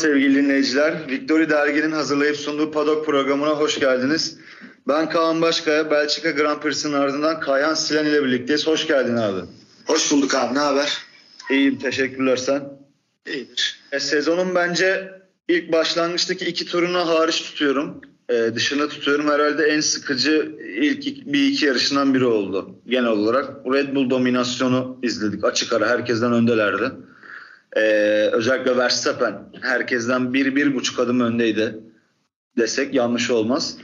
Sevgili dinleyiciler. Victory Dergi'nin hazırlayıp sunduğu Paddock programına hoş geldiniz. Ben Kaan Başkaya, Belçika Grand Prix'sinin ardından Kayhan Silen ile birlikteyiz. Hoş geldin abi. Hoş bulduk abi, ne haber? İyiyim, teşekkürler sen. İyidir. E, sezonun bence ilk başlangıçtaki iki turunu hariç tutuyorum. E, dışında tutuyorum. Herhalde en sıkıcı ilk bir iki yarışından biri oldu genel olarak. Red Bull dominasyonu izledik. Açık ara herkesten öndelerdi. E, özellikle Verstappen herkesten bir, bir buçuk adım öndeydi desek yanlış olmaz.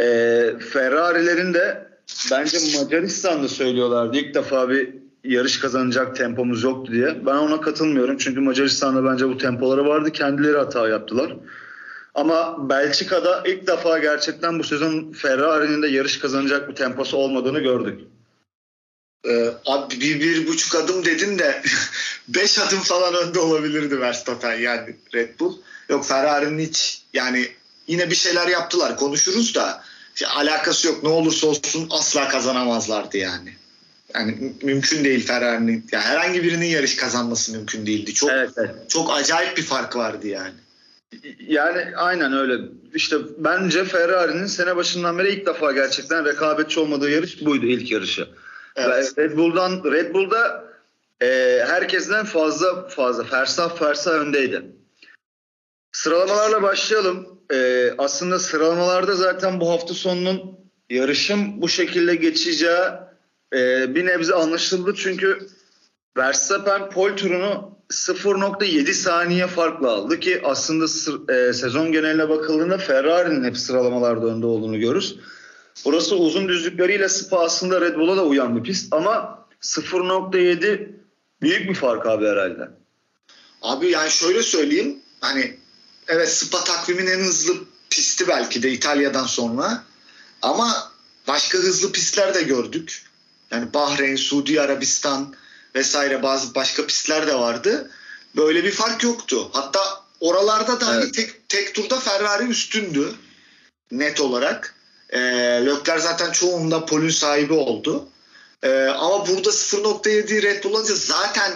E, Ferrari'lerin de bence Macaristan'da söylüyorlardı. İlk defa bir yarış kazanacak tempomuz yoktu diye. Ben ona katılmıyorum. Çünkü Macaristan'da bence bu tempoları vardı. Kendileri hata yaptılar. Ama Belçika'da ilk defa gerçekten bu sezon Ferrari'nin de yarış kazanacak bir temposu olmadığını gördük. Ee, abi bir, bir buçuk adım dedin de beş adım falan önde olabilirdi Verstappen yani Red Bull. Yok Ferrari'nin hiç yani yine bir şeyler yaptılar konuşuruz da işte alakası yok ne olursa olsun asla kazanamazlardı yani. Yani mümkün değil Ferrari'nin yani herhangi birinin yarış kazanması mümkün değildi. Çok evet, evet. çok acayip bir fark vardı yani. Yani aynen öyle. İşte bence Ferrari'nin sene başından beri ilk defa gerçekten rekabetçi olmadığı yarış buydu ilk yarışı. Evet. Red Bull'dan Red Bull'da e, herkesten fazla fazla fersah fersah öndeydi. Sıralamalarla başlayalım. E, aslında sıralamalarda zaten bu hafta sonunun yarışım bu şekilde geçeceği e, bir nebze anlaşıldı. Çünkü Verstappen pol turunu 0.7 saniye farkla aldı ki aslında e, sezon geneline bakıldığında Ferrari'nin hep sıralamalarda önde olduğunu görürüz. Burası uzun düzlükleriyle Spa aslında Red Bull'a da uyan bir pist ama 0.7 büyük bir fark abi herhalde. Abi yani şöyle söyleyeyim hani evet Spa takvimin en hızlı pisti belki de İtalya'dan sonra ama başka hızlı pistler de gördük. Yani Bahreyn, Suudi Arabistan vesaire bazı başka pistler de vardı. Böyle bir fark yoktu. Hatta oralarda da evet. tek, tek turda Ferrari üstündü net olarak. E, Lökler zaten çoğunda polün sahibi oldu. E, ama burada 0.7 Red Bull alınca zaten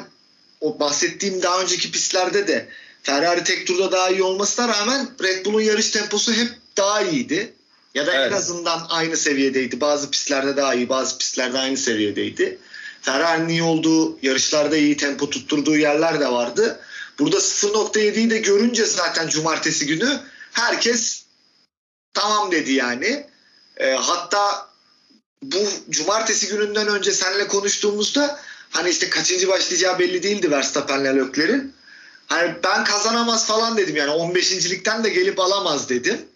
o bahsettiğim daha önceki pistlerde de Ferrari tek turda daha iyi olmasına rağmen Red Bull'un yarış temposu hep daha iyiydi. Ya da evet. en azından aynı seviyedeydi. Bazı pistlerde daha iyi, bazı pistlerde aynı seviyedeydi. Ferrari'nin iyi olduğu, yarışlarda iyi tempo tutturduğu yerler de vardı. Burada 0.7'yi de görünce zaten cumartesi günü herkes tamam dedi yani. E, hatta bu cumartesi gününden önce seninle konuştuğumuzda hani işte kaçıncı başlayacağı belli değildi Verstappen'le Lökler'in. Hani ben kazanamaz falan dedim yani 15.likten de gelip alamaz dedim.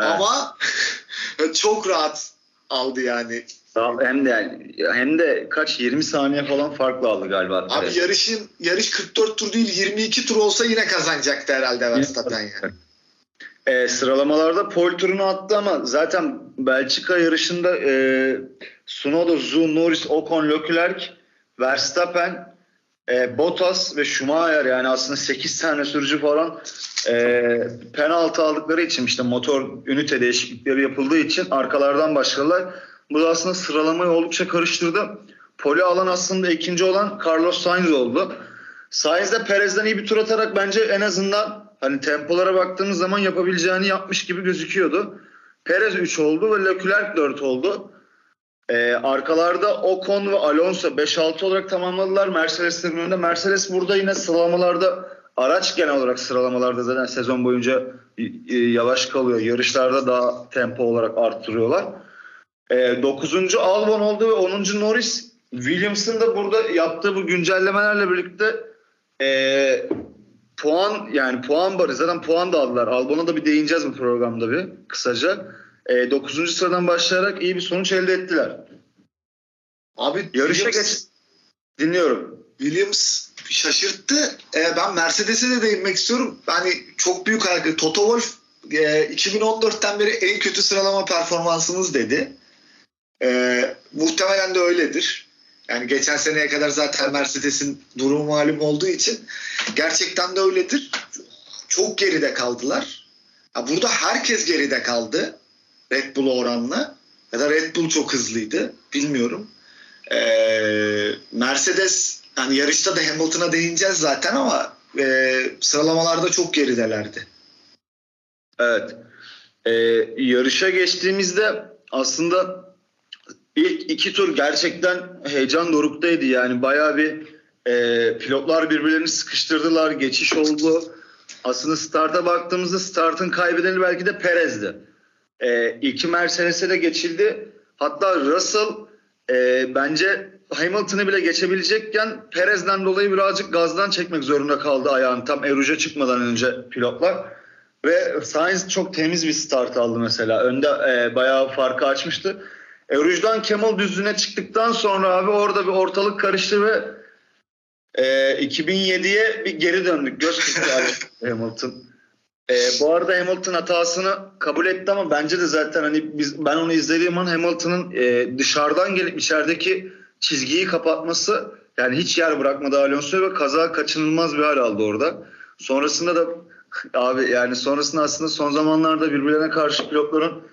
Evet. Ama çok rahat aldı yani. Hem de hem de kaç 20 saniye falan farklı aldı galiba. Abi yarışın yarış 44 tur değil 22 tur olsa yine kazanacaktı herhalde Verstappen yani. E, sıralamalarda pol turunu attı ama zaten Belçika yarışında e, Sunoda, Zhu, Norris, Ocon, Leclerc, Verstappen, e, Bottas ve Schumacher yani aslında 8 tane sürücü falan e, penaltı aldıkları için işte motor ünite değişiklikleri yapıldığı için arkalardan başladılar. Bu da aslında sıralamayı oldukça karıştırdı. Poli alan aslında ikinci olan Carlos Sainz oldu. Sainz de Perez'den iyi bir tur atarak bence en azından hani tempolara baktığımız zaman yapabileceğini yapmış gibi gözüküyordu. Perez 3 oldu ve Leclerc 4 oldu. Ee, arkalarda Ocon ve Alonso 5-6 olarak tamamladılar Mercedes'in önünde. Mercedes burada yine sıralamalarda araç genel olarak sıralamalarda zaten sezon boyunca yavaş kalıyor. Yarışlarda daha tempo olarak arttırıyorlar. 9. Ee, Albon oldu ve 10. Norris. Williams'ın da burada yaptığı bu güncellemelerle birlikte e, puan yani puan barı zaten puan da aldılar. Albon'a da bir değineceğiz bu programda bir kısaca. E, 9. sıradan başlayarak iyi bir sonuç elde ettiler. Abi yarışa geç dinliyorum. Williams şaşırttı. E, ben Mercedes'e de değinmek istiyorum. Hani çok büyük hareket. Toto Wolff e, 2014'ten beri en kötü sıralama performansınız dedi. E, muhtemelen de öyledir. Yani geçen seneye kadar zaten Mercedes'in durumu malum olduğu için gerçekten de öyledir. Çok geride kaldılar. Burada herkes geride kaldı. Red Bull'a oranla. Ya da Red Bull çok hızlıydı. Bilmiyorum. Ee, Mercedes yani yarışta da Hamilton'a değineceğiz zaten ama e, sıralamalarda çok geridelerdi. Evet. Ee, yarışa geçtiğimizde aslında ilk iki tur gerçekten heyecan doruktaydı. Yani bayağı bir e, pilotlar birbirlerini sıkıştırdılar. Geçiş oldu. Aslında starta baktığımızda startın kaybedeni belki de Perez'di. E, iki Mercedes'e de geçildi. Hatta Russell e, bence Hamilton'ı bile geçebilecekken Perez'den dolayı birazcık gazdan çekmek zorunda kaldı ayağını tam Eruja çıkmadan önce pilotlar. Ve Sainz çok temiz bir start aldı mesela. Önde e, bayağı farkı açmıştı. Eruj'dan Kemal düzlüğüne çıktıktan sonra abi orada bir ortalık karıştı ve e, 2007'ye bir geri döndük. Göz kırptı Hamilton. E, bu arada Hamilton hatasını kabul etti ama bence de zaten hani biz ben onu izlediğim an Hamilton'ın e, dışarıdan gelip içerideki çizgiyi kapatması yani hiç yer bırakmadı Alonso'ya ve kaza kaçınılmaz bir hal aldı orada. Sonrasında da abi yani sonrasında aslında son zamanlarda birbirlerine karşı pilotların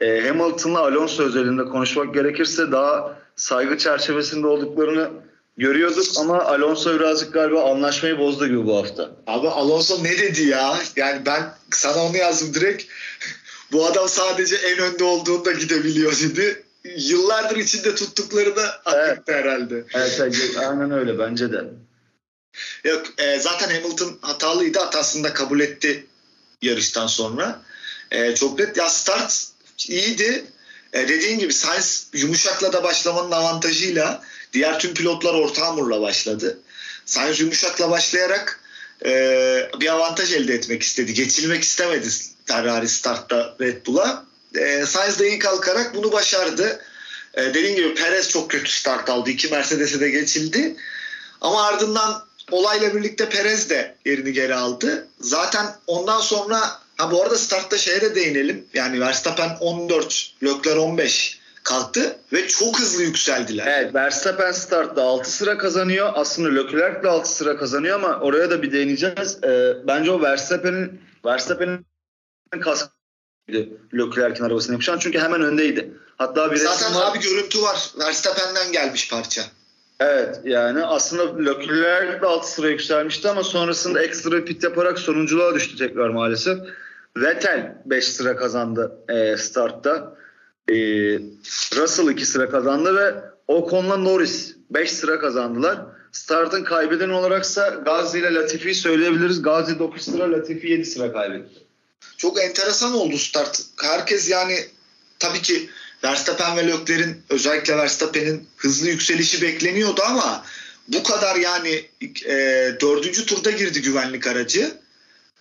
e, Hamilton'la Alonso özelinde konuşmak gerekirse daha saygı çerçevesinde olduklarını görüyorduk ama Alonso birazcık galiba anlaşmayı bozdu gibi bu hafta. Abi Alonso ne dedi ya? Yani ben sana onu yazdım direkt. bu adam sadece en önde olduğunda gidebiliyor dedi. Yıllardır içinde tuttukları da evet. herhalde. Evet, aynen öyle bence de. Yok e, zaten Hamilton hatalıydı. Hatasını da kabul etti yarıştan sonra. E, çok net. Ya start iyiydi. E, dediğin gibi Sainz yumuşakla da başlamanın avantajıyla diğer tüm pilotlar orta hamurla başladı. Sainz yumuşakla başlayarak e, bir avantaj elde etmek istedi. Geçilmek istemedi Ferrari startta Red Bull'a. E, Sainz de iyi kalkarak bunu başardı. E, dediğim gibi Perez çok kötü start aldı. İki Mercedes'e de geçildi. Ama ardından olayla birlikte Perez de yerini geri aldı. Zaten ondan sonra ha bu arada startta şeye de değinelim. Yani Verstappen 14, Leclerc 15 kalktı ve çok hızlı yükseldiler. Evet Verstappen startta 6 sıra kazanıyor. Aslında Leclerc de 6 sıra kazanıyor ama oraya da bir değineceğiz. Ee, bence o Verstappen'in Verstappen'in kaskıydı Leclerc'in arabasını yapışan çünkü hemen öndeydi. Hatta bir Zaten var. abi görüntü var. Verstappen'den gelmiş parça. Evet yani aslında Leclerc de 6 sıra yükselmişti ama sonrasında ekstra pit yaparak sonunculuğa düştü tekrar maalesef. Vettel 5 sıra kazandı e, startta. E, Russell 2 sıra kazandı ve Ocon'la Norris 5 sıra kazandılar. Startın kaybeden olaraksa Gazi ile Latifi'yi söyleyebiliriz. Gazi 9 sıra, Latifi 7 sıra kaybetti. Çok enteresan oldu start. Herkes yani tabii ki Verstappen ve Leclerc'in özellikle Verstappen'in hızlı yükselişi bekleniyordu ama bu kadar yani e, dördüncü turda girdi güvenlik aracı.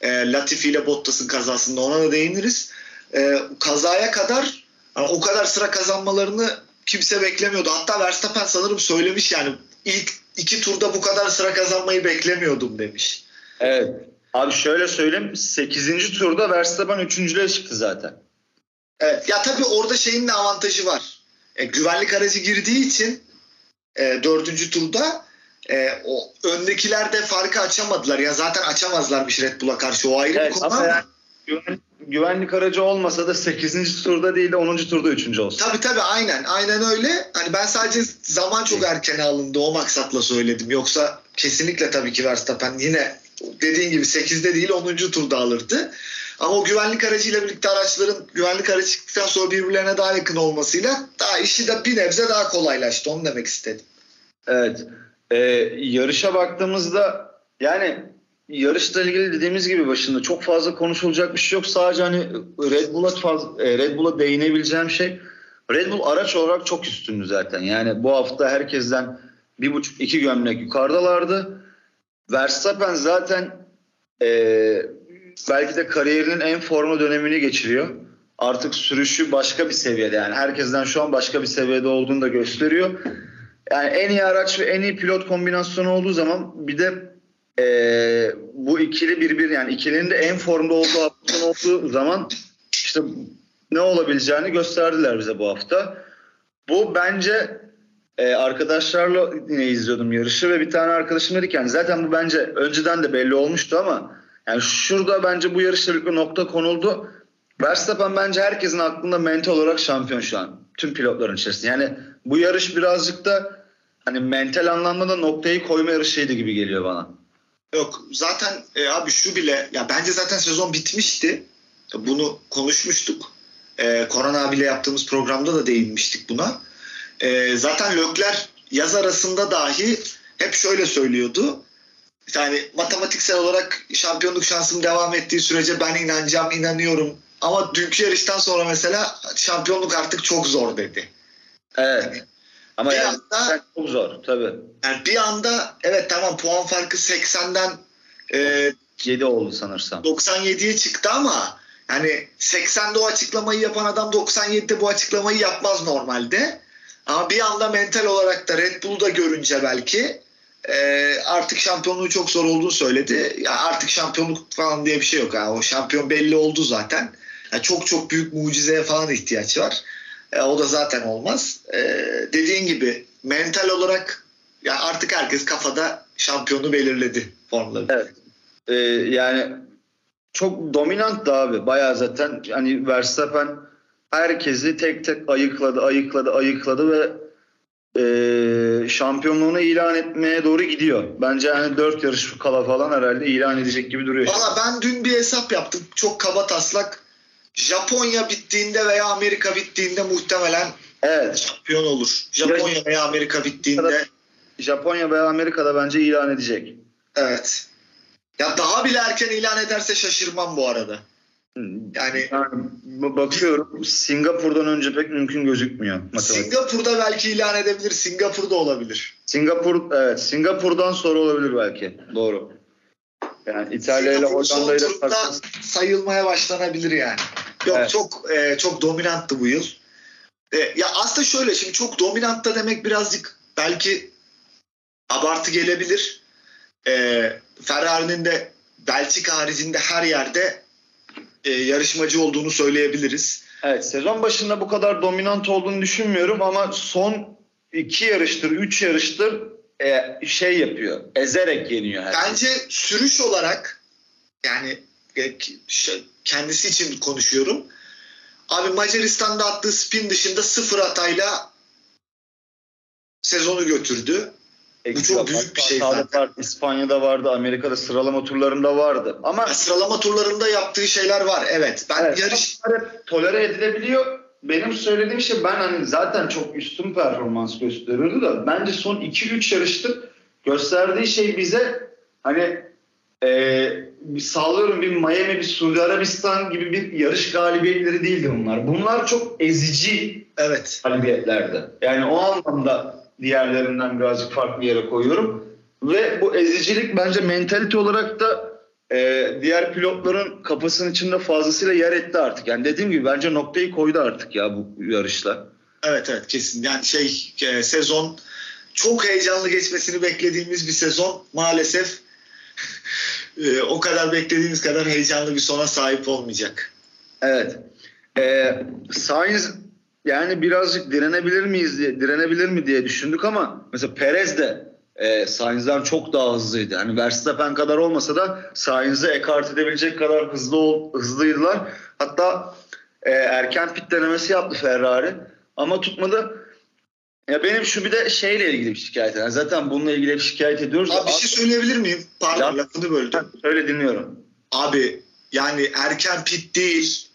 E, Latifi ile Bottas'ın kazasında ona da değiniriz. E, kazaya kadar yani o kadar sıra kazanmalarını kimse beklemiyordu. Hatta Verstappen sanırım söylemiş yani ilk iki turda bu kadar sıra kazanmayı beklemiyordum demiş. Evet. Abi şöyle söyleyeyim 8. turda Verstappen 3.lüğe çıktı zaten. Evet ya tabii orada şeyin de avantajı var. E, güvenlik aracı girdiği için e, dördüncü turda e, o öndekiler de farkı açamadılar. Ya zaten açamazlarmış Red Bull'a karşı o ayrı evet, bir konu ama. Yani, güven, güvenlik aracı olmasa da 8. turda değil de 10. turda 3. olsun. Tabii tabii aynen. Aynen öyle. Hani ben sadece zaman çok erken alındı o maksatla söyledim. Yoksa kesinlikle tabii ki Verstappen yine dediğin gibi 8'de değil 10. turda alırdı. Ama o güvenlik aracıyla birlikte araçların güvenlik aracı çıktıktan sonra birbirlerine daha yakın olmasıyla daha işi de bir nebze daha kolaylaştı. Onu demek istedim. Evet. Ee, yarışa baktığımızda yani yarışla ilgili dediğimiz gibi başında çok fazla konuşulacak bir şey yok. Sadece hani Red Bull'a fazla e, Red Bull'a değinebileceğim şey Red Bull araç olarak çok üstündü zaten. Yani bu hafta herkesten bir buçuk iki gömlek yukarıdalardı. Verstappen zaten e, belki de kariyerinin en forma dönemini geçiriyor. Artık sürüşü başka bir seviyede yani herkesten şu an başka bir seviyede olduğunu da gösteriyor. Yani en iyi araç ve en iyi pilot kombinasyonu olduğu zaman bir de e, bu ikili birbir yani ikilinin de en formda olduğu hafta olduğu zaman işte ne olabileceğini gösterdiler bize bu hafta. Bu bence e, arkadaşlarla yine izliyordum yarışı ve bir tane arkadaşım dedi ki yani zaten bu bence önceden de belli olmuştu ama yani şurada bence bu yarışla birlikte nokta konuldu. Verstappen bence herkesin aklında mental olarak şampiyon şu an. Tüm pilotların içerisinde. Yani bu yarış birazcık da hani mental anlamda da noktayı koyma yarışıydı gibi geliyor bana. Yok zaten e, abi şu bile ya bence zaten sezon bitmişti. Bunu konuşmuştuk. E, Korona abiyle yaptığımız programda da değinmiştik buna. E, zaten Lökler yaz arasında dahi hep şöyle söylüyordu. Yani matematiksel olarak şampiyonluk şansım devam ettiği sürece ben inanacağım, inanıyorum. Ama dünkü yarıştan sonra mesela şampiyonluk artık çok zor dedi. Evet. Ama bir yani anda, çok zor tabii. Yani bir anda evet tamam puan farkı 80'den e, 7 oldu sanırsam. 97'ye çıktı ama yani 80'de o açıklamayı yapan adam 97'de bu açıklamayı yapmaz normalde. Ama bir anda mental olarak da Red Bull'u da görünce belki e, artık şampiyonluğu çok zor olduğunu söyledi. Ya artık şampiyonluk falan diye bir şey yok. Yani o şampiyon belli oldu zaten. Yani çok çok büyük mucizeye falan ihtiyaç var. E, o da zaten olmaz. E, dediğin gibi mental olarak ya artık herkes kafada şampiyonu belirledi formları. Evet. Ee, yani çok dominant da abi. Bayağı zaten hani Verstappen herkesi tek tek ayıkladı, ayıkladı, ayıkladı ve e, şampiyonluğunu ilan etmeye doğru gidiyor. Bence hani dört yarış kala falan herhalde ilan edecek gibi duruyor. Valla ben dün bir hesap yaptım. Çok kaba taslak. Japonya bittiğinde veya Amerika bittiğinde muhtemelen evet. şampiyon olur. Japonya veya Amerika bittiğinde Japonya veya Amerika'da bence ilan edecek. Evet. Ya daha bile erken ilan ederse şaşırmam bu arada. Yani, yani bakıyorum Singapur'dan önce pek mümkün gözükmüyor. Matematik. Singapur'da belki ilan edebilir. Singapur'da olabilir. Singapur evet Singapur'dan sonra olabilir belki. Doğru. Yani İtalya ile Hollanda ile sayılmaya başlanabilir yani. Yok evet. çok e, çok dominanttı bu yıl. E, ya aslında şöyle şimdi çok dominantta demek birazcık belki abartı gelebilir. E, Ferrari'nin de Belçika haricinde her yerde e, yarışmacı olduğunu söyleyebiliriz. Evet sezon başında bu kadar dominant olduğunu düşünmüyorum ama son iki yarıştır, üç yarıştır e, şey yapıyor. Ezerek yeniyor. Her Bence şey. sürüş olarak yani e, kendisi için konuşuyorum. Abi Macaristan'da attığı spin dışında sıfır hatayla sezonu götürdü. Bu çok büyük bir şey zaten. Var. İspanya'da vardı, Amerika'da sıralama turlarında vardı. Ama ya sıralama turlarında yaptığı şeyler var. Evet. Ben evet, yarış tolere edilebiliyor. Benim söylediğim şey ben hani zaten çok üstün performans gösteriyordu da bence son 2-3 yarıştır gösterdiği şey bize hani e, sağlıyorum bir Miami, bir Suudi Arabistan gibi bir yarış galibiyetleri değildi bunlar. Bunlar çok ezici evet. galibiyetlerdi. Yani o anlamda diğerlerinden birazcık farklı yere koyuyorum. Ve bu ezicilik bence mentalite olarak da e, diğer pilotların kafasının içinde fazlasıyla yer etti artık. Yani dediğim gibi bence noktayı koydu artık ya bu yarışla. Evet evet kesin. Yani şey e, sezon çok heyecanlı geçmesini beklediğimiz bir sezon maalesef e, o kadar beklediğimiz kadar heyecanlı bir sona sahip olmayacak. Evet. E, Sainz yani birazcık direnebilir miyiz diye direnebilir mi diye düşündük ama mesela Perez de e, Sainz'den çok daha hızlıydı. Yani Verstappen kadar olmasa da Sainz'i ekart edebilecek kadar hızlı ol, hızlıydılar. Hatta e, erken pit denemesi yaptı Ferrari ama tutmadı. Ya benim şu bir de şeyle ilgili bir şikayet. Yani zaten bununla ilgili bir şikayet ediyoruz. Abi bir şey söyleyebilir miyim? Pardon ya, lafını böldüm. Söyle dinliyorum. Abi yani erken pit değil.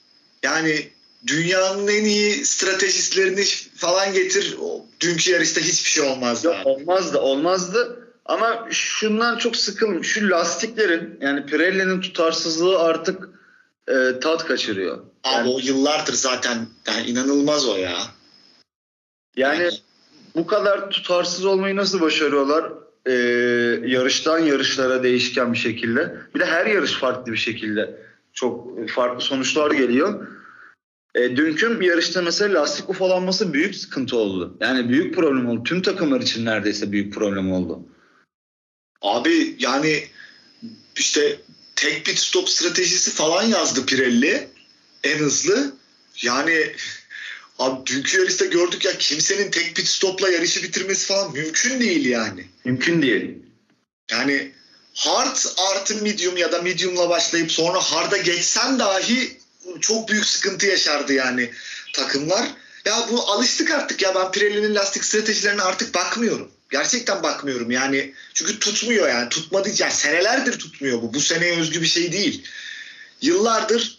Yani dünyanın en iyi stratejistlerini falan getir. O, dünkü yarışta hiçbir şey olmazdı. Yok, olmazdı olmazdı. Ama şundan çok sıkıldım. Şu lastiklerin yani Pirelli'nin tutarsızlığı artık e, tat kaçırıyor. Abi yani, o yıllardır zaten yani inanılmaz o ya. Yani, yani bu kadar tutarsız olmayı nasıl başarıyorlar? Ee, yarıştan yarışlara değişken bir şekilde. Bir de her yarış farklı bir şekilde. Çok farklı sonuçlar geliyor. E, dünkü yarışta mesela lastik ufalanması büyük sıkıntı oldu. Yani büyük problem oldu. Tüm takımlar için neredeyse büyük problem oldu. Abi yani işte tek pit stop stratejisi falan yazdı Pirelli. En hızlı. Yani abi dünkü yarışta gördük ya kimsenin tek pit stopla yarışı bitirmesi falan mümkün değil yani. Mümkün değil. Yani hard artı medium ya da medium'la başlayıp sonra hard'a geçsen dahi çok büyük sıkıntı yaşardı yani takımlar. Ya bu alıştık artık ya ben Pirelli'nin lastik stratejilerine artık bakmıyorum. Gerçekten bakmıyorum yani. Çünkü tutmuyor yani. Tutmadı yani senelerdir tutmuyor bu. Bu seneye özgü bir şey değil. Yıllardır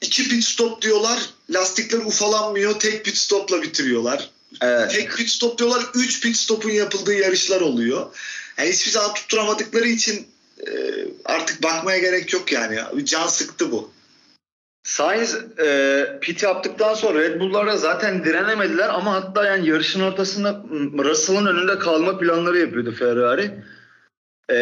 iki pit stop diyorlar. Lastikler ufalanmıyor. Tek pit stopla bitiriyorlar. Evet. Tek pit stop diyorlar. Üç pit stopun yapıldığı yarışlar oluyor. Yani hiçbir zaman tutturamadıkları için e, artık bakmaya gerek yok yani. Can sıktı bu. Sainz e, pit yaptıktan sonra Red Bull'lara zaten direnemediler ama hatta yani yarışın ortasında Russell'ın önünde kalma planları yapıyordu Ferrari. E,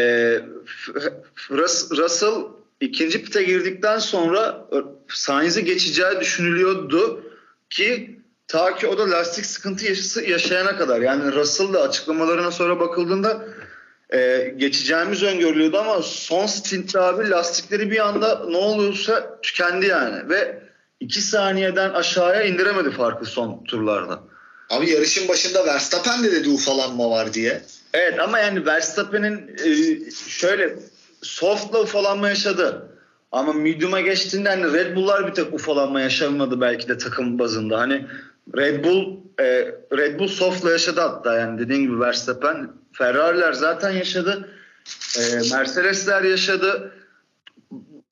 Russell ikinci pite girdikten sonra Sainz'i geçeceği düşünülüyordu ki ta ki o da lastik sıkıntı yaşayana kadar yani Russell da açıklamalarına sonra bakıldığında e, geçeceğimiz öngörülüyordu ama son stintte abi lastikleri bir anda ne oluyorsa tükendi yani ve iki saniyeden aşağıya indiremedi farkı son turlarda. Abi yarışın başında Verstappen de dedi ufalanma var diye. Evet ama yani Verstappen'in e, şöyle softla ufalanma yaşadı. Ama medium'a geçtiğinde hani Red Bull'lar bir tek ufalanma yaşamadı belki de takım bazında. Hani Red Bull e, Red Bull softla yaşadı hatta yani dediğin gibi Verstappen Ferrari'ler zaten yaşadı. E, Mercedes'ler yaşadı.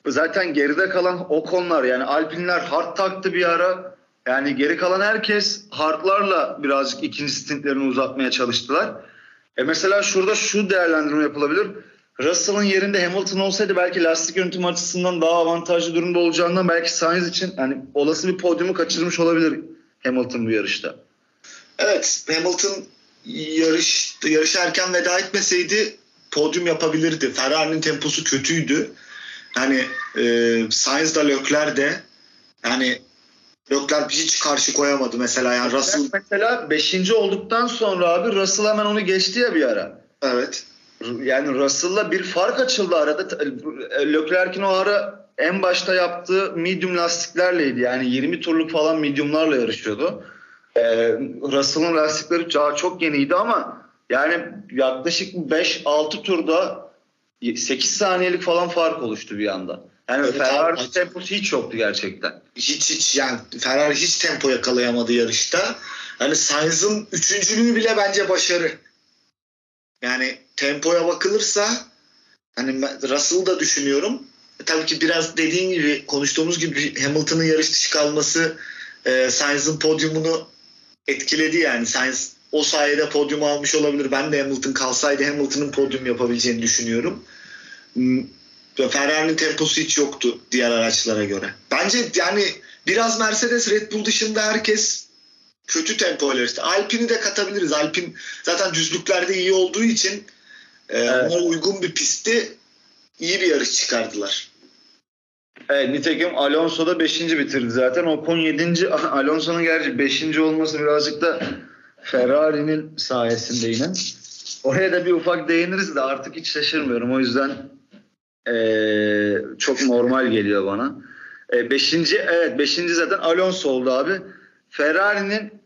Zaten geride kalan Ocon'lar yani Alpinler hard taktı bir ara. Yani geri kalan herkes hardlarla birazcık ikinci stintlerini uzatmaya çalıştılar. E mesela şurada şu değerlendirme yapılabilir. Russell'ın yerinde Hamilton olsaydı belki lastik yönetim açısından daha avantajlı durumda olacağından belki Sainz için hani olası bir podyumu kaçırmış olabilir Hamilton bu yarışta. Evet Hamilton yarış yarışarken veda etmeseydi podyum yapabilirdi. Ferrari'nin temposu kötüydü. Yani e, Sainz da Leclerc de yani Leclerc hiç karşı koyamadı mesela yani Russell. Mesela 5. olduktan sonra abi Russell hemen onu geçti ya bir ara. Evet. Yani Russell'la bir fark açıldı arada. Leclerc'in o ara en başta yaptığı medium lastiklerleydi. Yani 20 turluk falan mediumlarla yarışıyordu. Ee, Russell'ın lastikleri çok yeniydi ama yani yaklaşık 5-6 turda 8 saniyelik falan fark oluştu bir anda. Yani evet, Ferrari abi, temposu hiç yoktu gerçekten. Hiç hiç yani Ferrari hiç tempo yakalayamadı yarışta. Yani Sainz'ın üçüncülüğü bile bence başarı. Yani tempoya bakılırsa hani Russell'ı da düşünüyorum. E, tabii ki biraz dediğin gibi konuştuğumuz gibi Hamilton'ın yarış dışı kalması e, Sainz'ın podyumunu etkiledi yani. Sainz o sayede podyum almış olabilir. Ben de Hamilton kalsaydı Hamilton'ın podyum yapabileceğini düşünüyorum. Hmm, Ferrari'nin temposu hiç yoktu diğer araçlara göre. Bence yani biraz Mercedes Red Bull dışında herkes kötü tempoyla işte. Alpine'i de katabiliriz. Alpine zaten düzlüklerde iyi olduğu için e, evet. ona uygun bir pistte iyi bir yarış çıkardılar. Evet nitekim Alonso da 5. bitirdi zaten. Ocon 7. Alonso'nun gerçi 5. olması birazcık da Ferrari'nin sayesinde yine. Oraya da bir ufak değiniriz de artık hiç şaşırmıyorum. O yüzden ee, çok normal geliyor bana. E, beşinci, evet beşinci zaten Alonso oldu abi. Ferrari'nin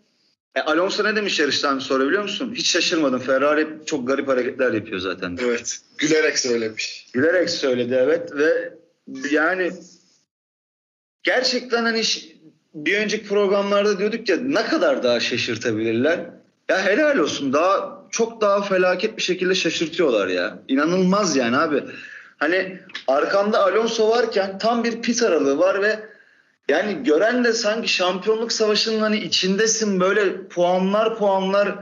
e, Alonso ne demiş yarıştan sonra biliyor musun? Hiç şaşırmadım. Ferrari çok garip hareketler yapıyor zaten. Evet. Gülerek söylemiş. Gülerek söyledi evet ve yani gerçekten hani bir önceki programlarda diyorduk ya ne kadar daha şaşırtabilirler. Ya helal olsun daha çok daha felaket bir şekilde şaşırtıyorlar ya. İnanılmaz yani abi. Hani arkanda Alonso varken tam bir pit aralığı var ve yani gören de sanki şampiyonluk savaşının hani içindesin böyle puanlar puanlar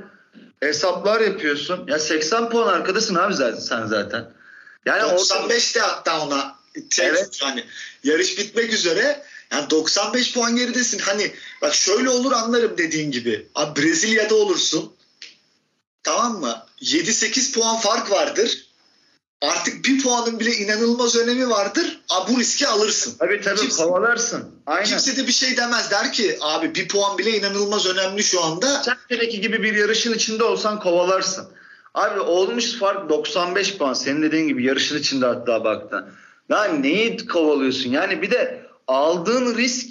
hesaplar yapıyorsun. Ya 80 puan arkadasın abi zaten sen zaten. Yani 95'te hatta ona şey, evet. yani yarış bitmek üzere yani 95 puan geridesin. Hani bak şöyle olur anlarım dediğin gibi. Abi Brezilya'da olursun. Tamam mı? 7-8 puan fark vardır artık bir puanın bile inanılmaz önemi vardır. A, bu riski alırsın. Tabii tabii kimse, kovalarsın. Aynen. Kimse de bir şey demez. Der ki abi bir puan bile inanılmaz önemli şu anda. Çakkale'deki gibi bir yarışın içinde olsan kovalarsın. Abi olmuş fark 95 puan. Senin dediğin gibi yarışın içinde hatta baktın. Ya neyi kovalıyorsun? Yani bir de aldığın risk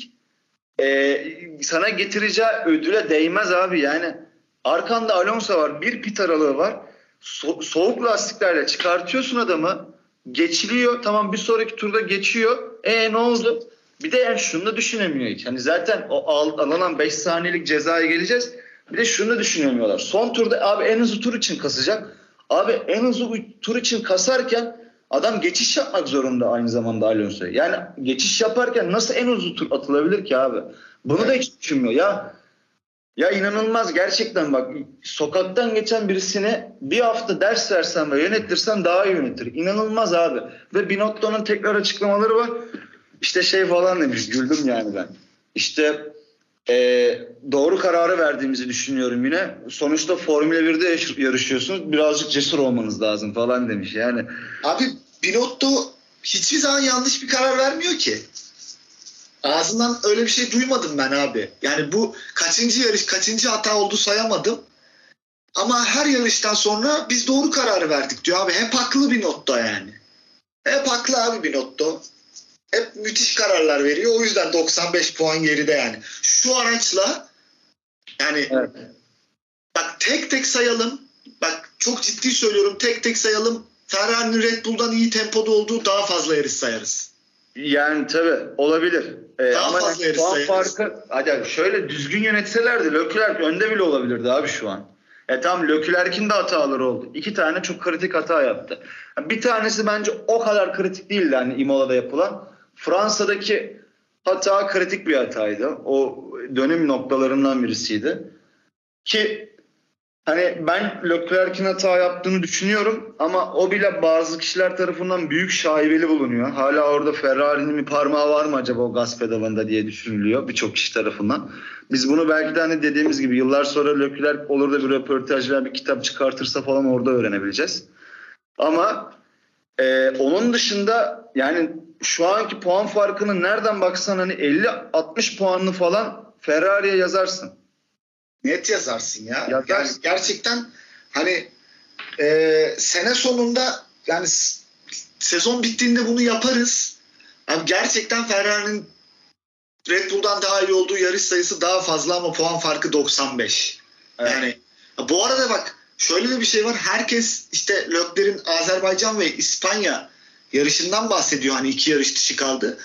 e, sana getireceği ödüle değmez abi. Yani arkanda Alonso var. Bir pit aralığı var so- soğuk lastiklerle çıkartıyorsun adamı geçiliyor tamam bir sonraki turda geçiyor e ne oldu? Bir de yani şunu da düşünemiyor hiç. Hani zaten o al, alınan 5 saniyelik cezaya geleceğiz. Bir de şunu da düşünemiyorlar. Son turda abi en hızlı tur için kasacak. Abi en hızlı tur için kasarken adam geçiş yapmak zorunda aynı zamanda Alonso. Yani geçiş yaparken nasıl en hızlı tur atılabilir ki abi? Bunu evet. da hiç düşünmüyor. Ya ya inanılmaz gerçekten bak sokaktan geçen birisine bir hafta ders versen ve yönetirsen daha iyi yönetir. İnanılmaz abi. Ve Binotto'nun tekrar açıklamaları var. İşte şey falan demiş güldüm yani ben. İşte e, doğru kararı verdiğimizi düşünüyorum yine. Sonuçta Formula 1'de yarışıyorsunuz. Birazcık cesur olmanız lazım falan demiş yani. Abi Binotto hiçbir zaman yanlış bir karar vermiyor ki. Ağzından öyle bir şey duymadım ben abi. Yani bu kaçıncı yarış, kaçıncı hata oldu sayamadım. Ama her yarıştan sonra biz doğru kararı verdik diyor abi. Hep haklı bir notta yani. Hep haklı abi bir notto. Hep müthiş kararlar veriyor. O yüzden 95 puan geride yani. Şu araçla yani evet. bak tek tek sayalım. Bak çok ciddi söylüyorum. Tek tek sayalım. Ferrari'nin Red Bull'dan iyi tempoda olduğu daha fazla yarış sayarız. Yani tabi olabilir. Ee, Daha ama fazla yani puan farkı hadi şöyle düzgün yönetselerdi Leclerc önde bile olabilirdi abi şu an. E tam Leclerc'in de hataları oldu. İki tane çok kritik hata yaptı. Bir tanesi bence o kadar kritik değildi hani Imola'da yapılan. Fransa'daki hata kritik bir hataydı. O dönüm noktalarından birisiydi. Ki Hani ben Leclerc'in hata yaptığını düşünüyorum ama o bile bazı kişiler tarafından büyük şaibeli bulunuyor. Hala orada Ferrari'nin bir parmağı var mı acaba o gaz pedalında diye düşünülüyor birçok kişi tarafından. Biz bunu belki de hani dediğimiz gibi yıllar sonra Leclerc olur da bir röportaj veya bir kitap çıkartırsa falan orada öğrenebileceğiz. Ama e, onun dışında yani şu anki puan farkını nereden baksan hani 50-60 puanlı falan Ferrari'ye yazarsın. Net yazarsın ya. Yazarsın. Yani gerçekten hani e, sene sonunda yani sezon bittiğinde bunu yaparız. Yani gerçekten Ferrari'nin Red Bull'dan daha iyi olduğu yarış sayısı daha fazla ama puan farkı 95. Evet. Yani bu arada bak şöyle de bir şey var. Herkes işte Lökler'in Azerbaycan ve İspanya yarışından bahsediyor. Hani iki yarış dışı kaldı.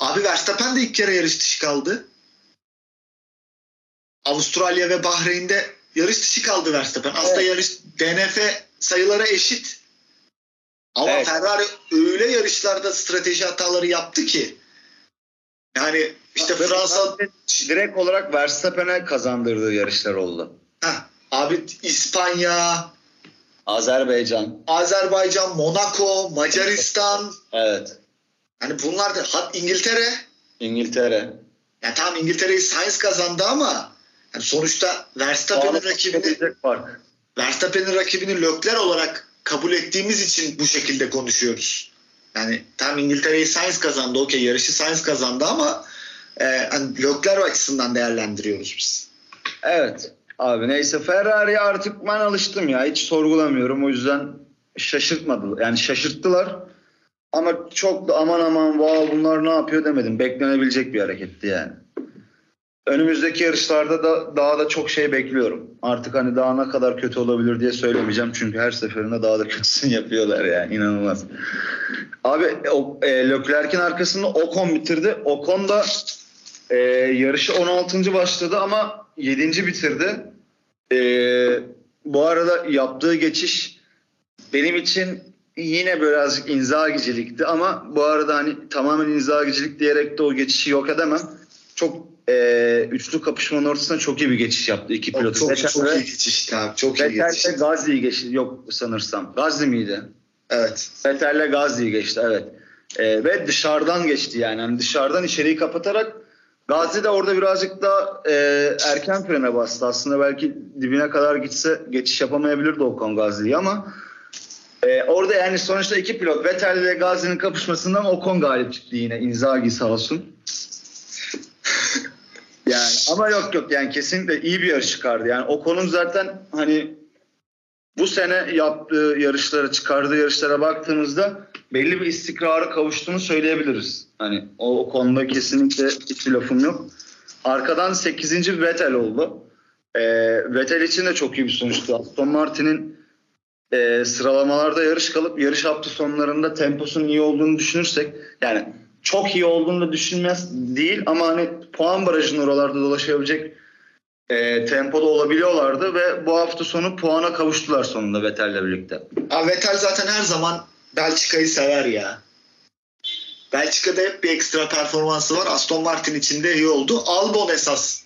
Abi Verstappen de ilk kere yarış dışı kaldı. Avustralya ve Bahreyn'de yarış dışı kaldı Verstappen. Aslında evet. yarış DNF sayıları eşit. Ama evet. Ferrari öyle yarışlarda strateji hataları yaptı ki yani işte Abi, Fransa direkt olarak Verstappen'e kazandırdığı yarışlar oldu. Heh, abi İspanya, Azerbaycan, Azerbaycan, Monaco, Macaristan. evet. Hani bunlar da İngiltere. İngiltere. Yani tamam İngiltere'yi Sainz kazandı ama yani sonuçta Verstappen'in rakibini Verstappen'in rakibini Lökler olarak kabul ettiğimiz için bu şekilde konuşuyoruz. Yani tam İngiltere'yi Sainz kazandı. Okey yarışı Sainz kazandı ama e, hani Lökler açısından değerlendiriyoruz biz. Evet. Abi neyse Ferrari artık ben alıştım ya. Hiç sorgulamıyorum. O yüzden şaşırtmadı. Yani şaşırttılar. Ama çok da aman aman wow bunlar ne yapıyor demedim. Beklenebilecek bir hareketti yani önümüzdeki yarışlarda da daha da çok şey bekliyorum. Artık hani daha ne kadar kötü olabilir diye söylemeyeceğim. Çünkü her seferinde daha da kötüsünü yapıyorlar yani inanılmaz. Abi o, e, Leclerc'in arkasında Ocon bitirdi. Ocon da e, yarışı 16. başladı ama 7. bitirdi. E, bu arada yaptığı geçiş benim için yine birazcık inzagicilikti ama bu arada hani tamamen inzagicilik diyerek de o geçişi yok edemem. Çok e, üçlü kapışmanın ortasında çok iyi bir geçiş yaptı iki pilot. Çok, Vettel çok iyi geçiş abi. Çok iyi geçiş. Vettel Gazli'yi geçti. Yok sanırsam. Gazli miydi? Evet. Vettel'le Gazli'yi geçti evet. E, ve dışarıdan geçti yani. yani. Dışarıdan içeriği kapatarak Gazi de orada birazcık daha e, erken frene bastı. Aslında belki dibine kadar gitse geçiş yapamayabilirdi Ocon Gazi'yi ama e, orada yani sonuçta iki pilot Vettel ve Gazi'nin kapışmasından Ocon galip çıktı yine. Inzaghi sağ olsun. Yani ama yok yok yani kesinlikle iyi bir yarış çıkardı. Yani o konum zaten hani bu sene yaptığı yarışlara, çıkardığı yarışlara baktığımızda belli bir istikrara kavuştuğunu söyleyebiliriz. Hani o, o konuda kesinlikle hiçbir lafım yok. Arkadan 8. Vettel oldu. E, Vettel için de çok iyi bir sonuçtu. Aston Martin'in e, sıralamalarda yarış kalıp yarış hafta sonlarında temposunun iyi olduğunu düşünürsek yani çok iyi olduğunu da düşünmez değil ama hani puan barajının oralarda dolaşabilecek e, tempoda olabiliyorlardı ve bu hafta sonu puana kavuştular sonunda Vettel'le birlikte. Abi Vettel zaten her zaman Belçika'yı sever ya. Belçika'da hep bir ekstra performansı var. Aston Martin içinde iyi oldu. Albon esas.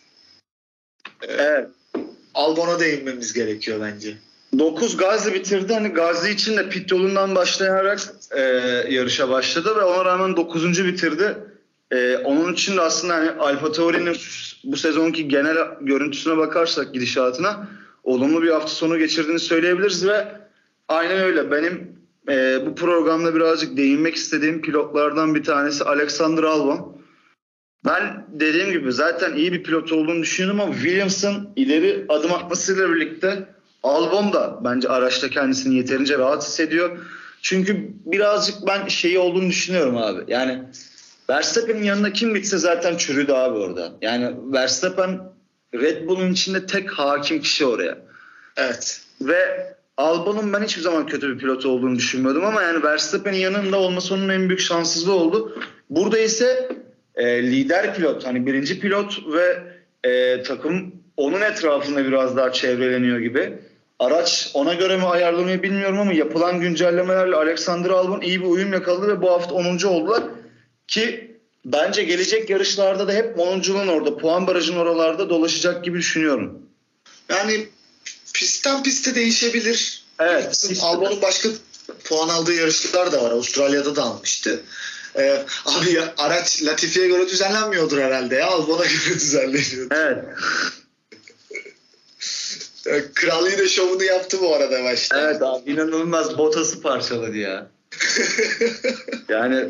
Evet. Albon'a değinmemiz gerekiyor bence. 9 Gazi bitirdi. Hani Gazi için de pit yolundan başlayarak e, yarışa başladı ve ona rağmen 9. bitirdi. E, onun için de aslında hani Alfa Tauri'nin bu sezonki genel görüntüsüne bakarsak gidişatına olumlu bir hafta sonu geçirdiğini söyleyebiliriz ve aynen öyle. Benim e, bu programda birazcık değinmek istediğim pilotlardan bir tanesi Alexander Albon. Ben dediğim gibi zaten iyi bir pilot olduğunu düşünüyorum ama Williams'ın ileri adım atmasıyla birlikte Albon da bence araçta kendisini yeterince rahat hissediyor. Çünkü birazcık ben şeyi olduğunu düşünüyorum abi. Yani Verstappen'in yanında kim gitse zaten çürüdü abi orada. Yani Verstappen Red Bull'un içinde tek hakim kişi oraya. Evet. Ve Albon'un ben hiçbir zaman kötü bir pilot olduğunu düşünmüyordum ama yani Verstappen'in yanında olması onun en büyük şanssızlığı oldu. Burada ise e, lider pilot hani birinci pilot ve e, takım onun etrafında biraz daha çevreleniyor gibi. Araç ona göre mi ayarlamayı bilmiyorum ama yapılan güncellemelerle Alexander Albon iyi bir uyum yakaladı ve bu hafta 10. oldular. Ki bence gelecek yarışlarda da hep 10'unculuğun orada puan barajın oralarda dolaşacak gibi düşünüyorum. Yani pistten piste değişebilir. Evet. Albon'un başka puan aldığı yarışlar da var. Avustralya'da da almıştı. Ee, abi ya, araç Latifi'ye göre düzenlenmiyordur herhalde ya. Albon'a göre düzenleniyor. Evet. Kral yine şovunu yaptı bu arada başta. Evet abi inanılmaz Bottas'ı parçaladı ya. yani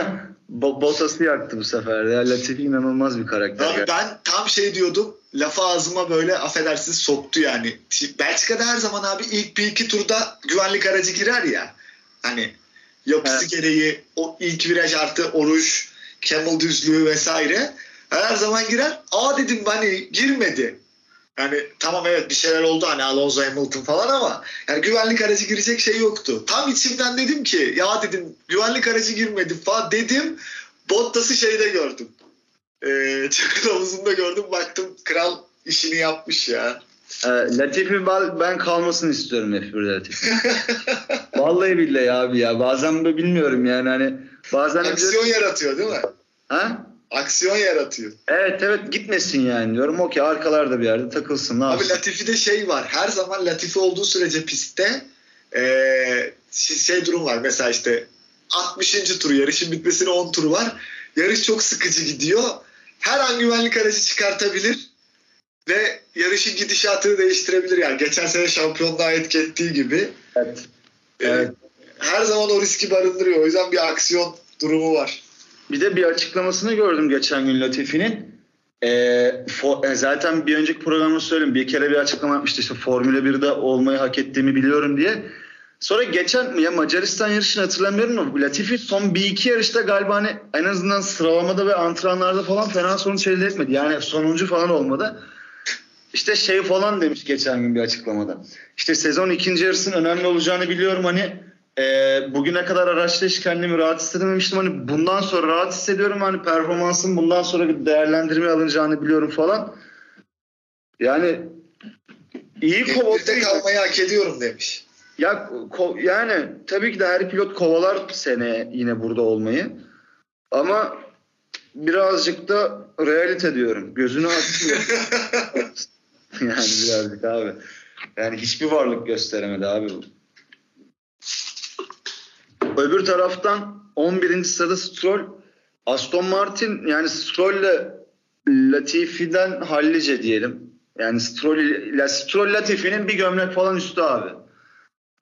Bottas'ı yaktı bu sefer. Ya Latifi inanılmaz bir karakter. Abi ben tam şey diyordum. Lafı ağzıma böyle affedersiniz soktu yani. Belçika'da her zaman abi ilk bir iki turda güvenlik aracı girer ya. Hani yapısı evet. gereği o ilk viraj artı oruç, camel düzlüğü vesaire. Her zaman girer. Aa dedim hani girmedi. Yani tamam evet bir şeyler oldu hani Alonso Hamilton falan ama yani güvenlik aracı girecek şey yoktu. Tam içimden dedim ki ya dedim güvenlik aracı girmedi falan dedim. Bottas'ı şeyde gördüm. Ee, çakıl havuzunda gördüm baktım kral işini yapmış ya. E, Latifi ben kalmasını istiyorum F1'de Latifi. Vallahi billahi abi ya bazen bilmiyorum yani hani bazen aksiyon diyorum... yaratıyor değil mi? Ha? Aksiyon yaratıyor. Evet evet gitmesin yani diyorum. Okey arkalarda bir yerde takılsın. Ne Abi yapsın? Latifi'de şey var. Her zaman Latifi olduğu sürece pistte ee, şey durum var. Mesela işte 60. tur yarışın bitmesine 10 tur var. Yarış çok sıkıcı gidiyor. Her an güvenlik aracı çıkartabilir ve yarışın gidişatını değiştirebilir. Yani geçen sene şampiyonluğa etki ettiği gibi. Evet. Ee, evet. Her zaman o riski barındırıyor. O yüzden bir aksiyon durumu var. Bir de bir açıklamasını gördüm geçen gün Latifi'nin. Ee, for, e, zaten bir önceki programda söyledim. Bir kere bir açıklama yapmıştı işte Formula 1'de olmayı hak ettiğimi biliyorum diye. Sonra geçen ya Macaristan yarışını hatırlamıyorum ama Latifi son bir iki yarışta galiba hani en azından sıralamada ve antrenmanlarda falan fena sonuç elde etmedi. Yani sonuncu falan olmadı. İşte şey falan demiş geçen gün bir açıklamada. İşte sezon ikinci yarısının önemli olacağını biliyorum hani e, bugüne kadar araçta hiç kendimi rahat hissedememiştim. Hani bundan sonra rahat hissediyorum. Hani performansın bundan sonra bir değerlendirme alınacağını biliyorum falan. Yani iyi kovaladı. kalmayı hak ediyorum demiş. Ya ko- yani tabii ki de her pilot kovalar sene yine burada olmayı. Ama birazcık da realite diyorum. Gözünü açıyor. yani birazcık abi. Yani hiçbir varlık gösteremedi abi bu. Öbür taraftan 11. sırada Stroll. Aston Martin yani Stroll ile Latifi'den hallice diyelim. Yani Stroll ile Stroll Latifi'nin bir gömlek falan üstü abi.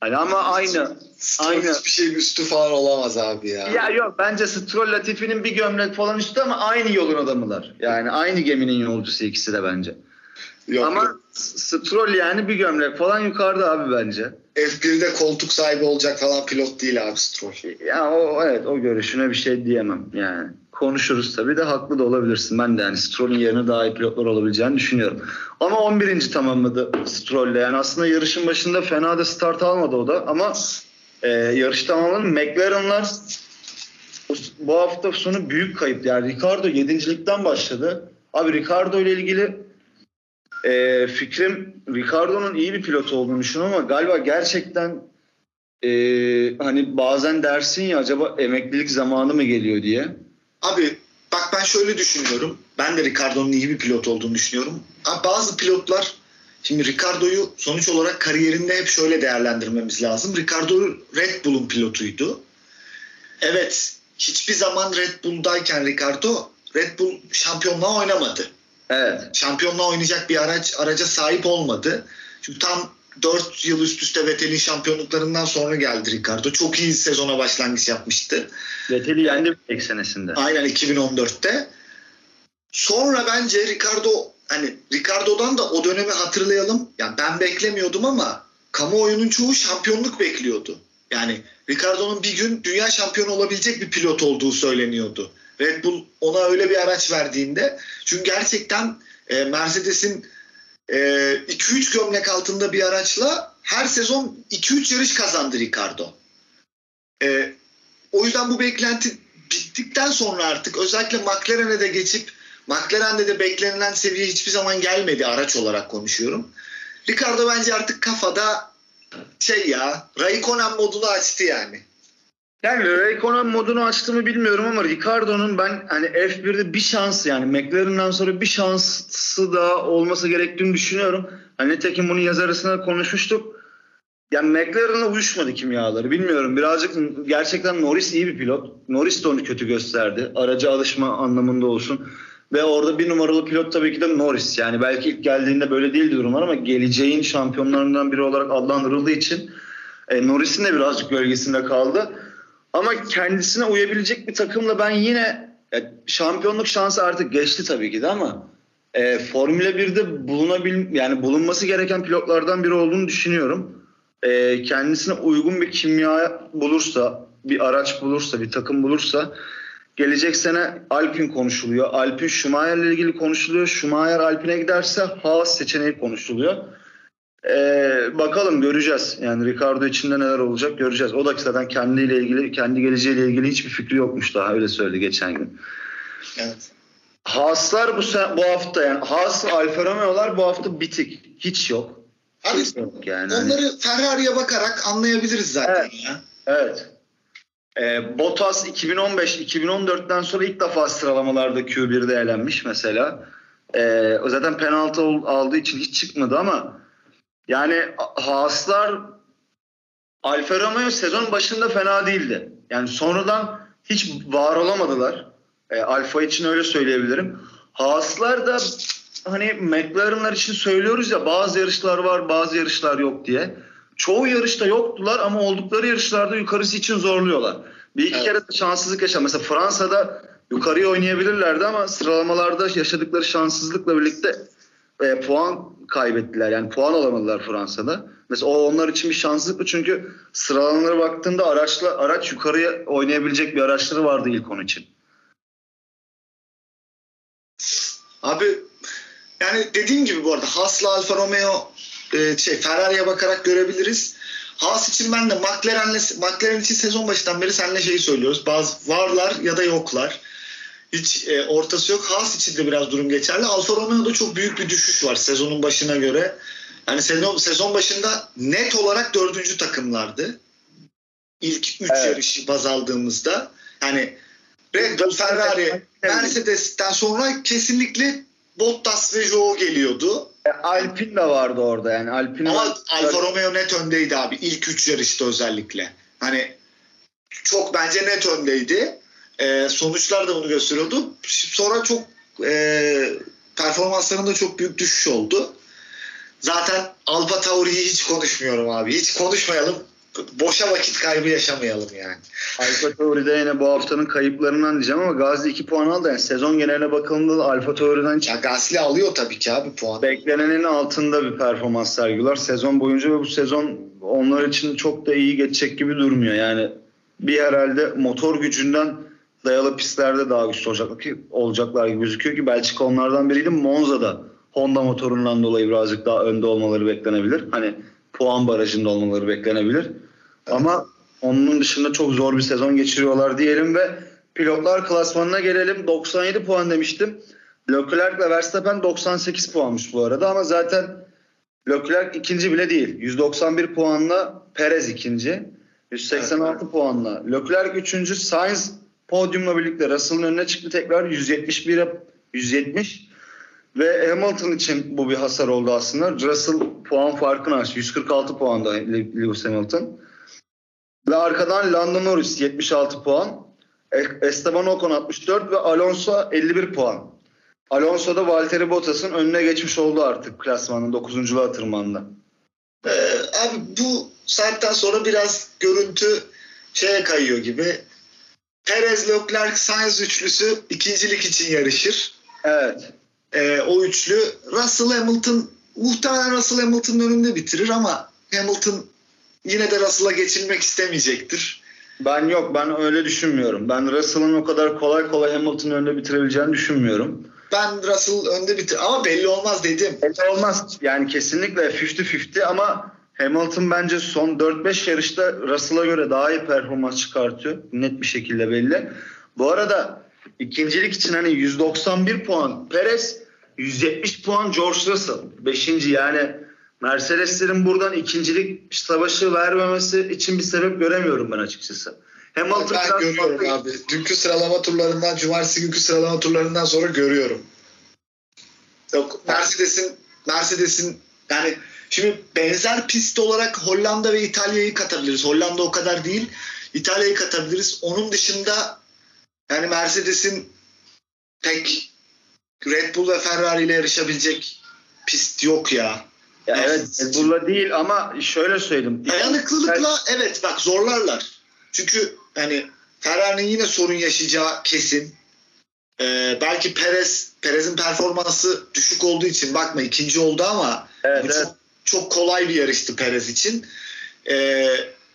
Hani ama aynı. Stroll aynı. hiçbir şey üstü falan olamaz abi ya. Ya yok bence Stroll Latifi'nin bir gömlek falan üstü ama aynı yolun adamılar. Yani aynı geminin yolcusu ikisi de bence. Yok, Ama yok. Stroll yani bir gömlek falan yukarıda abi bence. F1'de koltuk sahibi olacak falan pilot değil abi Stroll. Ya o evet o görüşüne bir şey diyemem yani. Konuşuruz tabii de haklı da olabilirsin. Ben de yani Stroll'ün yerine daha iyi pilotlar olabileceğini düşünüyorum. Ama 11. tamamladı Stroll'le. Yani aslında yarışın başında fena da start almadı o da ama e, yarış tamamladı. McLaren'lar bu hafta sonu büyük kayıp. Yani Ricardo 7.likten başladı. Abi Ricardo ile ilgili e, fikrim Ricardo'nun iyi bir pilot olduğunu düşünüyorum ama galiba gerçekten e, hani bazen dersin ya acaba emeklilik zamanı mı geliyor diye. Abi bak ben şöyle düşünüyorum. Ben de Ricardo'nun iyi bir pilot olduğunu düşünüyorum. Abi bazı pilotlar şimdi Ricardo'yu sonuç olarak kariyerinde hep şöyle değerlendirmemiz lazım. Ricardo Red Bull'un pilotuydu. Evet hiçbir zaman Red Bull'dayken Ricardo Red Bull şampiyonluğa oynamadı. Evet. Şampiyonluğa oynayacak bir araç araca sahip olmadı. Çünkü tam 4 yıl üst üste Vettel'in şampiyonluklarından sonra geldi Ricardo. Çok iyi sezona başlangıç yapmıştı. Vettel'i yendi ilk senesinde. Aynen 2014'te. Sonra bence Ricardo hani Ricardo'dan da o dönemi hatırlayalım. Yani ben beklemiyordum ama kamuoyunun çoğu şampiyonluk bekliyordu. Yani Ricardo'nun bir gün dünya şampiyonu olabilecek bir pilot olduğu söyleniyordu. Red Bull ona öyle bir araç verdiğinde çünkü gerçekten e, Mercedes'in 2-3 e, gömlek altında bir araçla her sezon 2-3 yarış kazandı Ricardo. E, o yüzden bu beklenti bittikten sonra artık özellikle McLaren'e de geçip McLaren'de de beklenilen seviye hiçbir zaman gelmedi araç olarak konuşuyorum. Ricardo bence artık kafada şey ya Raikkonen modunu açtı yani. Yani Raikkonen modunu açtığımı bilmiyorum ama Ricardo'nun ben hani F1'de bir şans yani McLaren'dan sonra bir şansı daha olması gerektiğini düşünüyorum. Hani nitekim bunu yaz arasında konuşmuştuk. Yani McLaren'la uyuşmadı kimyaları. Bilmiyorum. Birazcık gerçekten Norris iyi bir pilot. Norris de onu kötü gösterdi. Araca alışma anlamında olsun. Ve orada bir numaralı pilot tabii ki de Norris. Yani belki ilk geldiğinde böyle değildi durumlar ama geleceğin şampiyonlarından biri olarak adlandırıldığı için e, Norris'in de birazcık gölgesinde kaldı. Ama kendisine uyabilecek bir takımla ben yine şampiyonluk şansı artık geçti tabii ki de ama e, Formula 1'de bulunabil yani bulunması gereken pilotlardan biri olduğunu düşünüyorum. E, kendisine uygun bir kimya bulursa, bir araç bulursa, bir takım bulursa gelecek sene Alpin konuşuluyor. Alpin Schumacher ile ilgili konuşuluyor. Schumacher Alpin'e giderse Haas seçeneği konuşuluyor. Ee, bakalım göreceğiz. Yani Ricardo içinde neler olacak göreceğiz. O da zaten kendiyle ilgili, kendi geleceğiyle ilgili hiçbir fikri yokmuş daha öyle söyledi geçen gün. Evet. Haaslar bu bu hafta yani Haas Alfa Romeo'lar bu hafta bitik. Hiç yok. Abi, Hiç yok yani. Onları hani... Ferrari'ye bakarak anlayabiliriz zaten evet. ya. Evet. Ee, Bottas 2015-2014'ten sonra ilk defa sıralamalarda Q1'de elenmiş mesela. Ee, o zaten penaltı aldığı için hiç çıkmadı ama yani Haaslar Alfa Romeo sezon başında fena değildi. Yani sonradan hiç var olamadılar. E, Alfa için öyle söyleyebilirim. Haaslar da hani McLaren'lar için söylüyoruz ya bazı yarışlar var bazı yarışlar yok diye. Çoğu yarışta yoktular ama oldukları yarışlarda yukarısı için zorluyorlar. Bir iki evet. kere de şanssızlık yaşa. Mesela Fransa'da yukarıya oynayabilirlerdi ama sıralamalarda yaşadıkları şanssızlıkla birlikte e, puan kaybettiler. Yani puan alamadılar Fransa'da. Mesela o onlar için bir şanssızlık çünkü sıralamalara baktığında araçla araç yukarıya oynayabilecek bir araçları vardı ilk onun için. Abi yani dediğim gibi bu arada Haas'la Alfa Romeo e, şey Ferrari'ye bakarak görebiliriz. Haas için ben de McLaren'le McLaren için sezon başından beri seninle şeyi söylüyoruz. Bazı varlar ya da yoklar. Hiç e, ortası yok. Haas için de biraz durum geçerli. Alfa Romeo'da çok büyük bir düşüş var sezonun başına göre. Yani sezon, sezon başında net olarak dördüncü takımlardı. İlk üç evet. yarışı baz aldığımızda. Yani Red Bull, Ferrari, Mercedes'ten sonra kesinlikle Bottas ve Joe geliyordu. E, Alpin de vardı orada yani. Alpin Ama var. Alfa Romeo net öndeydi abi. İlk üç yarışta özellikle. Hani çok bence net öndeydi. E, sonuçlar da bunu gösteriyordu. Sonra çok e, performanslarında çok büyük düşüş oldu. Zaten Alfa Tauri'yi hiç konuşmuyorum abi. Hiç konuşmayalım. Boşa vakit kaybı yaşamayalım yani. Alfa Tauri'de yine bu haftanın kayıplarından diyeceğim ama Gazli 2 puan aldı. Yani sezon geneline bakıldığında da Alfa Tauri'den Ya Gazli alıyor tabii ki abi puan. Beklenenin altında bir performans sergiliyorlar. Sezon boyunca ve bu sezon onlar için çok da iyi geçecek gibi durmuyor. Yani bir herhalde motor gücünden dayalı pistlerde daha güçlü olacaklar, ki, olacaklar gibi gözüküyor ki Belçika onlardan biriydi. Monza'da Honda motorundan dolayı birazcık daha önde olmaları beklenebilir. Hani puan barajında olmaları beklenebilir. Ama onun dışında çok zor bir sezon geçiriyorlar diyelim ve pilotlar klasmanına gelelim. 97 puan demiştim. Leclerc ile Verstappen 98 puanmış bu arada ama zaten Leclerc ikinci bile değil. 191 puanla Perez ikinci. 186 evet. puanla. Leclerc üçüncü. Sainz podyumla birlikte Russell'ın önüne çıktı tekrar 171'e 170 ve Hamilton için bu bir hasar oldu aslında. Russell puan farkını açtı. 146 puanda Lewis Hamilton. Ve arkadan Lando Norris 76 puan. E, Esteban Ocon 64 ve Alonso 51 puan. Alonso da Valtteri Bottas'ın önüne geçmiş oldu artık klasmanın 9. tırmanında. Ee, abi bu saatten sonra biraz görüntü şeye kayıyor gibi. Perez, Leclerc, Sainz üçlüsü ikincilik için yarışır. Evet. Ee, o üçlü Russell Hamilton muhtemelen Russell Hamilton'ın önünde bitirir ama Hamilton yine de Russell'a geçilmek istemeyecektir. Ben yok ben öyle düşünmüyorum. Ben Russell'ın o kadar kolay kolay Hamilton'ın önünde bitirebileceğini düşünmüyorum. Ben Russell önde bitir ama belli olmaz dedim. Belli olmaz yani kesinlikle 50-50 ama Hamilton bence son 4-5 yarışta Russell'a göre daha iyi performans çıkartıyor. Net bir şekilde belli. Bu arada ikincilik için hani 191 puan Perez 170 puan George Russell. Beşinci yani Mercedeslerin buradan ikincilik savaşı vermemesi için bir sebep göremiyorum ben açıkçası. Hamilton ben görüyorum farklı... abi. Dünkü sıralama turlarından, cumartesi günkü sıralama turlarından sonra görüyorum. Yok Mercedes'in Mercedes'in yani şimdi benzer pist olarak Hollanda ve İtalya'yı katabiliriz. Hollanda o kadar değil. İtalya'yı katabiliriz. Onun dışında yani Mercedes'in pek Red Bull ve Ferrari ile yarışabilecek pist yok ya. Ya evet Red Bull'la değil ama şöyle söyleyeyim. Dayanıklılıkla evet bak zorlarlar. Çünkü hani Ferrari'nin yine sorun yaşayacağı kesin. Ee, belki Perez Perez'in performansı düşük olduğu için bakma ikinci oldu ama evet, evet. çok çok kolay bir yarıştı Perez için. Ee,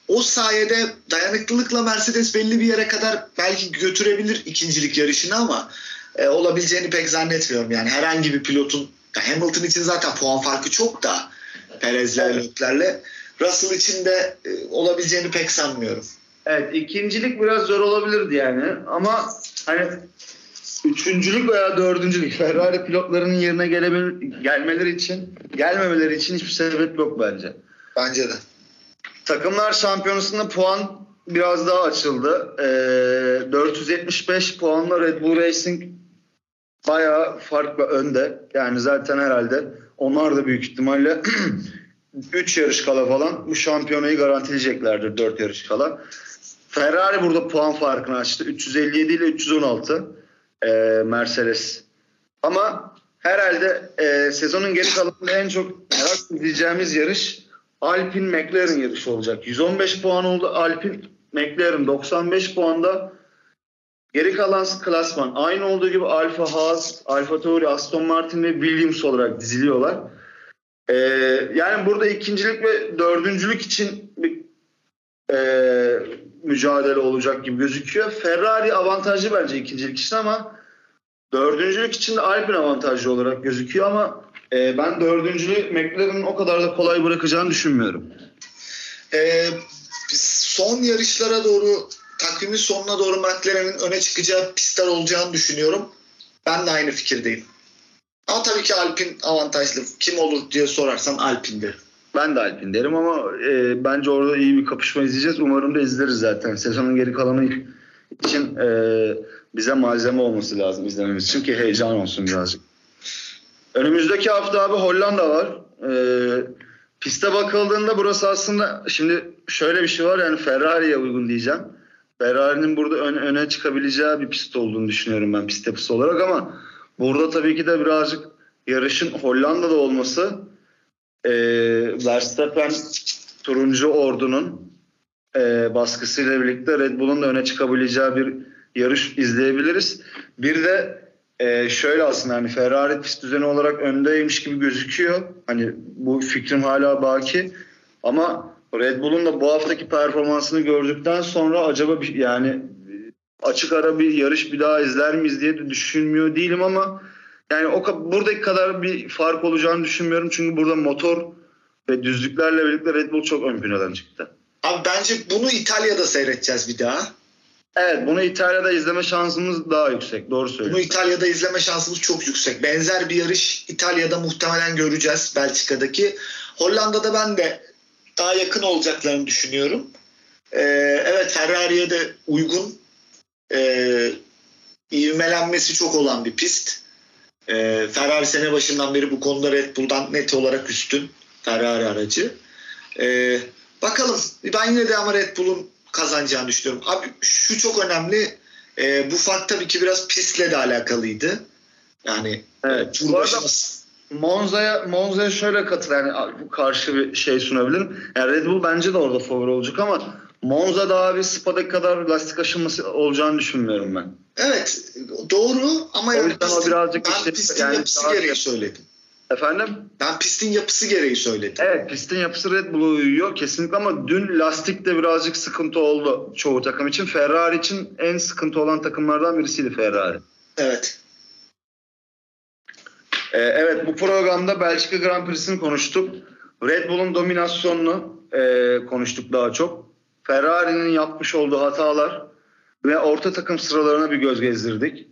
o sayede dayanıklılıkla Mercedes belli bir yere kadar belki götürebilir ikincilik yarışını ama e, olabileceğini pek zannetmiyorum. Yani herhangi bir pilotun Hamilton için zaten puan farkı çok da Perez'le Leclerc'le. Russell için de e, olabileceğini pek sanmıyorum. Evet ikincilik biraz zor olabilirdi yani ama hani üçüncülük veya dördüncülük Ferrari pilotlarının yerine gelebil gelmeleri için gelmemeleri için hiçbir sebep yok bence. Bence de. Takımlar şampiyonasında puan biraz daha açıldı. Ee, 475 puanla Red Bull Racing bayağı farklı önde. Yani zaten herhalde onlar da büyük ihtimalle 3 yarış kala falan bu şampiyonayı garantileyeceklerdir 4 yarış kala. Ferrari burada puan farkını açtı. 357 ile 316 e, Mercedes. Ama herhalde e, sezonun geri kalanında en çok merak edeceğimiz yarış Alpine McLaren yarışı olacak. 115 puan oldu Alpine McLaren 95 puanda Geri kalan klasman aynı olduğu gibi Alfa Haas, Alfa Tauri, Aston Martin ve Williams olarak diziliyorlar. Ee, yani burada ikincilik ve dördüncülük için bir e, mücadele olacak gibi gözüküyor. Ferrari avantajlı bence ikincilik için ama dördüncülük için de Alpine avantajlı olarak gözüküyor ama e, ben dördüncülüğü McLaren'ın o kadar da kolay bırakacağını düşünmüyorum. Ee, son yarışlara doğru takvimin sonuna doğru McLaren'in öne çıkacağı pistler olacağını düşünüyorum. Ben de aynı fikirdeyim. Ama tabii ki Alpin avantajlı. Kim olur diye sorarsan Alpin'dir. Ben de Alpin derim ama e, bence orada iyi bir kapışma izleyeceğiz. Umarım da izleriz zaten. Sezonun geri kalanı için e, bize malzeme olması lazım izlememiz için ki heyecan olsun birazcık. Önümüzdeki hafta abi Hollanda var. E, piste bakıldığında burası aslında şimdi şöyle bir şey var yani Ferrari'ye uygun diyeceğim. Ferrari'nin burada ön, öne çıkabileceği bir pist olduğunu düşünüyorum ben pist yapısı olarak ama burada tabii ki de birazcık yarışın Hollanda'da olması e, Verstappen turuncu ordunun e, baskısıyla birlikte Red Bull'un da öne çıkabileceği bir yarış izleyebiliriz. Bir de e, şöyle aslında hani Ferrari pist düzeni olarak öndeymiş gibi gözüküyor. Hani bu fikrim hala baki ama Red Bull'un da bu haftaki performansını gördükten sonra acaba bir, yani açık ara bir yarış bir daha izler miyiz diye de düşünmüyor değilim ama yani o buradaki kadar bir fark olacağını düşünmüyorum. Çünkü burada motor ve düzlüklerle birlikte Red Bull çok ön plana çıktı. Abi bence bunu İtalya'da seyredeceğiz bir daha. Evet bunu İtalya'da izleme şansımız daha yüksek. Doğru Bunu söylüyorsun. İtalya'da izleme şansımız çok yüksek. Benzer bir yarış İtalya'da muhtemelen göreceğiz Belçika'daki. Hollanda'da ben de daha yakın olacaklarını düşünüyorum. Ee, evet Ferrari'ye de uygun e, ivmelenmesi çok olan bir pist. Ee, Ferrari sene başından beri bu konuda Red Bull'dan net olarak üstün Ferrari aracı. Ee, bakalım ben yine de ama Red Bull'un kazanacağını düşünüyorum. Abi şu çok önemli. Ee, bu fark tabii ki biraz pistle de alakalıydı. Yani Evet. tur Bu arada Monza'ya Monza'ya şöyle katıl yani karşı bir şey sunabilirim. Yani Red Bull bence de orada favori olacak ama Monza daha bir Spa'daki kadar lastik aşınması olacağını düşünmüyorum ben. Evet doğru ama O yani yüzden o pistin, birazcık ben işte pistin yani yapısı daha- gereği söyledim. Efendim? Ben pistin yapısı gereği söyledim. Evet pistin yapısı Red Bull'a uyuyor kesinlikle ama dün lastikte birazcık sıkıntı oldu çoğu takım için. Ferrari için en sıkıntı olan takımlardan birisiydi Ferrari. Evet. Ee, evet bu programda Belçika Grand Prix'sini konuştuk. Red Bull'un dominasyonunu e, konuştuk daha çok. Ferrari'nin yapmış olduğu hatalar ve orta takım sıralarına bir göz gezdirdik.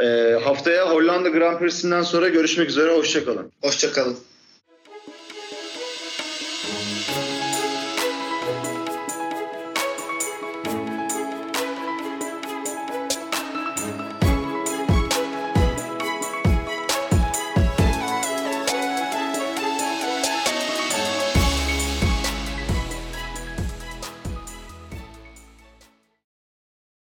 Ee, haftaya Hollanda Grand Prix'sinden sonra görüşmek üzere. Hoşçakalın. Hoşçakalın.